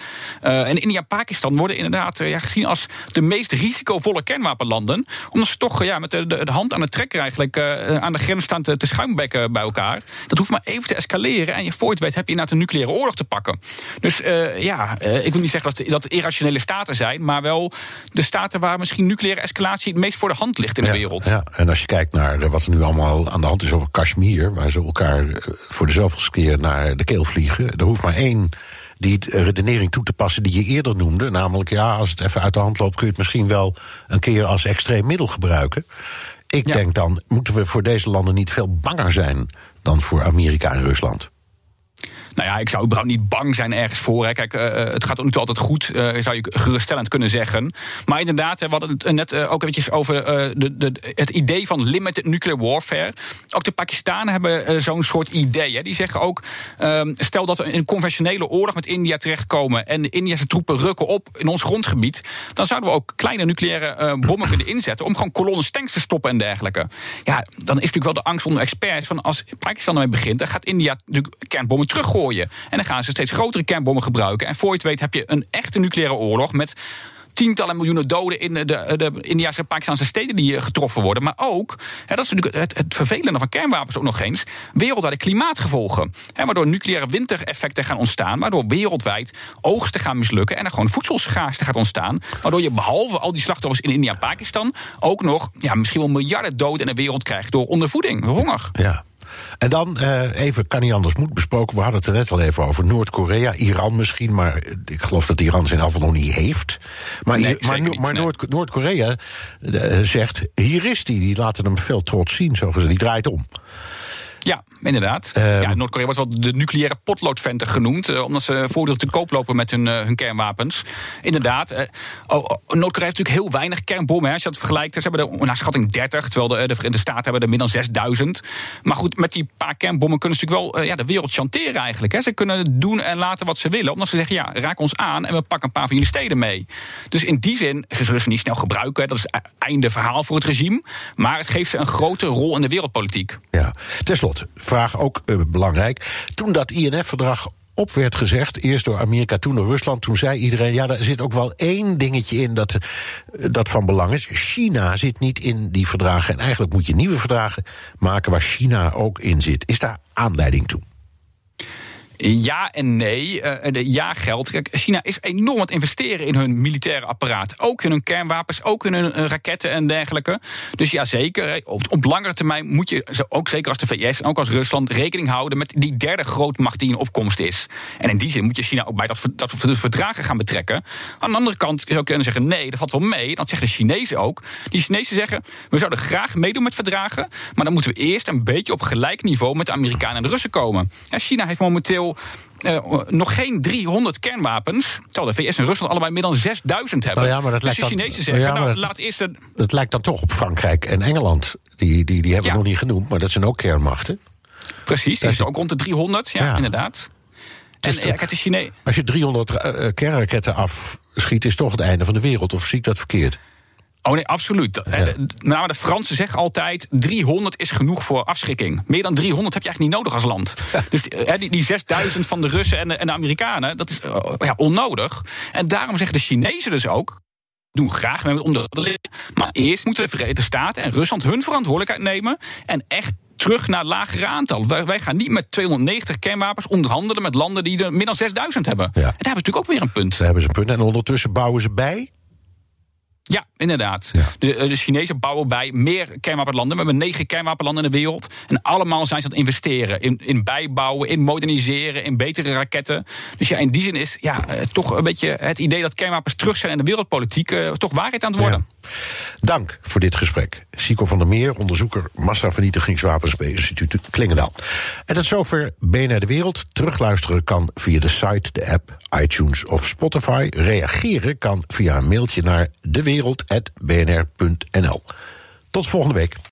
Uh, en India en Pakistan worden inderdaad ja, gezien als de meest risicovolle kernwapenlanden. Omdat ze toch ja, met de, de, de hand aan de trekker eigenlijk aan de grens staan te, te schuimbekken bij elkaar. Dat hoeft maar even te escaleren en je voor het weet heb je inderdaad een nucleaire oorlog te pakken. Dus uh, ja, uh, ik wil niet zeggen dat, dat irrationele staten zijn, maar wel de staten waar misschien nucleaire escalatie het meest voor de hand ligt in ja, de wereld. Ja, en als je kijkt naar wat er nu allemaal aan de hand is over Kashmir, waar ze elkaar voor de zoveelste keer naar de keel vliegen, er hoeft maar één die redenering toe te passen die je eerder noemde. Namelijk, ja, als het even uit de hand loopt, kun je het misschien wel een keer als extreem middel gebruiken. Ik ja. denk dan, moeten we voor deze landen niet veel banger zijn dan voor Amerika en Rusland? Nou ja, ik zou überhaupt niet bang zijn ergens voor. Hè. Kijk, uh, het gaat ook niet altijd goed, uh, zou je geruststellend kunnen zeggen. Maar inderdaad, we hadden het net ook eventjes over de, de, het idee van limited nuclear warfare. Ook de Pakistanen hebben zo'n soort idee. Hè. Die zeggen ook, ehm, stel dat we in een conventionele oorlog met India terechtkomen... en de Indiase troepen rukken op in ons grondgebied... dan zouden we ook kleine nucleaire bommen kunnen inzetten... om gewoon kolonnes tanks te stoppen en dergelijke. Ja, dan is natuurlijk wel de angst onder experts... van als Pakistan ermee begint, dan gaat India natuurlijk kernbommen teruggooien. En dan gaan ze steeds grotere kernbommen gebruiken. En voor je het weet heb je een echte nucleaire oorlog met tientallen miljoenen doden in de, de Indiase en Pakistanse steden die getroffen worden. Maar ook, hè, dat is natuurlijk het, het vervelende van kernwapens ook nog eens, wereldwijde klimaatgevolgen. Hè, waardoor nucleaire wintereffecten gaan ontstaan, waardoor wereldwijd oogsten gaan mislukken en er gewoon voedselschaarste gaat ontstaan. Waardoor je behalve al die slachtoffers in India en Pakistan ook nog ja, misschien wel miljarden doden in de wereld krijgt door ondervoeding, honger. Ja. En dan uh, even, kan niet anders, moet besproken. We hadden het er net al even over Noord-Korea, Iran misschien, maar ik geloof dat Iran zijn afval nog niet heeft. Maar, nee, maar, maar nee. Noord-Korea uh, zegt: hier is die, die laten hem veel trots zien, zo gezegd. Die draait om. Ja, inderdaad. Um, ja, Noord-Korea wordt wel de nucleaire potloodventer genoemd. Uh, omdat ze voortdurend te koop lopen met hun, uh, hun kernwapens. Inderdaad. Uh, oh, oh, Noord-Korea heeft natuurlijk heel weinig kernbommen. Hè, als je dat vergelijkt. Ze hebben er naar schatting 30. Terwijl de, de Verenigde Staten hebben er meer dan 6000. Maar goed, met die paar kernbommen kunnen ze natuurlijk wel ja, de wereld chanteren eigenlijk. Hè. Ze kunnen doen en laten wat ze willen. Omdat ze zeggen, ja, raak ons aan en we pakken een paar van jullie steden mee. Dus in die zin, ze zullen ze niet snel gebruiken. Hè. Dat is einde verhaal voor het regime. Maar het geeft ze een grote rol in de wereldpolitiek. Ja, ten vraag ook uh, belangrijk. Toen dat INF-verdrag op werd gezegd, eerst door Amerika, toen door Rusland, toen zei iedereen: ja, daar zit ook wel één dingetje in dat, dat van belang is. China zit niet in die verdragen. En eigenlijk moet je nieuwe verdragen maken waar China ook in zit. Is daar aanleiding toe? Ja en nee. Uh, ja geldt. Kijk, China is enorm aan het investeren in hun militaire apparaat. Ook in hun kernwapens, ook in hun uh, raketten en dergelijke. Dus ja, zeker. Op, op langere termijn moet je, ook zeker als de VS en ook als Rusland, rekening houden met die derde grootmacht die in opkomst is. En in die zin moet je China ook bij dat, dat verdragen gaan betrekken. Aan de andere kant zou kunnen zeggen: nee, dat valt wel mee. Dan zeggen de Chinezen ook. Die Chinezen zeggen: we zouden graag meedoen met verdragen. Maar dan moeten we eerst een beetje op gelijk niveau met de Amerikanen en de Russen komen. China heeft momenteel uh, nog geen 300 kernwapens. Terwijl de VS en Rusland allebei meer dan 6000 hebben. Oh ja, maar dat dus de lijkt Chinezen dan, zeggen, ja, nou, dat, laat eerst... Een... Het lijkt dan toch op Frankrijk en Engeland. Die, die, die hebben we Ja. nog niet genoemd, maar dat zijn ook kernmachten. Precies, die is zitten ook rond de 300. Ja, inderdaad. En is ja, toch- kijk, de Chinezen... Als je 300 uh, kernraketten afschiet, is toch het einde van de wereld. Of zie ik dat verkeerd? Oh nee, absoluut. De- Nou, de Fransen zeggen altijd: 300 is genoeg voor afschrikking. Meer dan 300 heb je eigenlijk niet nodig als land. Dus eh, die, die 6000 van de Russen en de, en de Amerikanen, dat is eh, ja, onnodig. En daarom zeggen de Chinezen dus ook. Doen graag mee met onderhandelingen. Maar eerst moeten de Verenigde Staten en Rusland hun verantwoordelijkheid nemen. En echt terug naar lagere aantal. Wij, wij gaan niet met 290 kernwapens onderhandelen met landen die er meer dan 6000 hebben. En daar hebben ze natuurlijk ook weer een punt. Daar hebben ze een punt. En ondertussen bouwen ze bij. Ja, inderdaad. De, eh, de Chinezen bouwen bij meer kernwapenlanden. We hebben negen kernwapenlanden in de wereld. En allemaal zijn ze aan het investeren. In, in bijbouwen, in moderniseren, in betere raketten. Dus ja, in die zin is ja, eh, toch een beetje het idee dat kernwapens terug zijn in de wereldpolitiek. eh, toch waarheid aan het worden. Dank voor dit gesprek. Sico van der Meer, onderzoeker massavernietigingswapens bij instituut Klingendaal. En tot zover BNR De Wereld. Terugluisteren kan via de site, de app, iTunes of Spotify. Reageren kan via een mailtje naar dewereld.bnr.nl. Tot volgende week.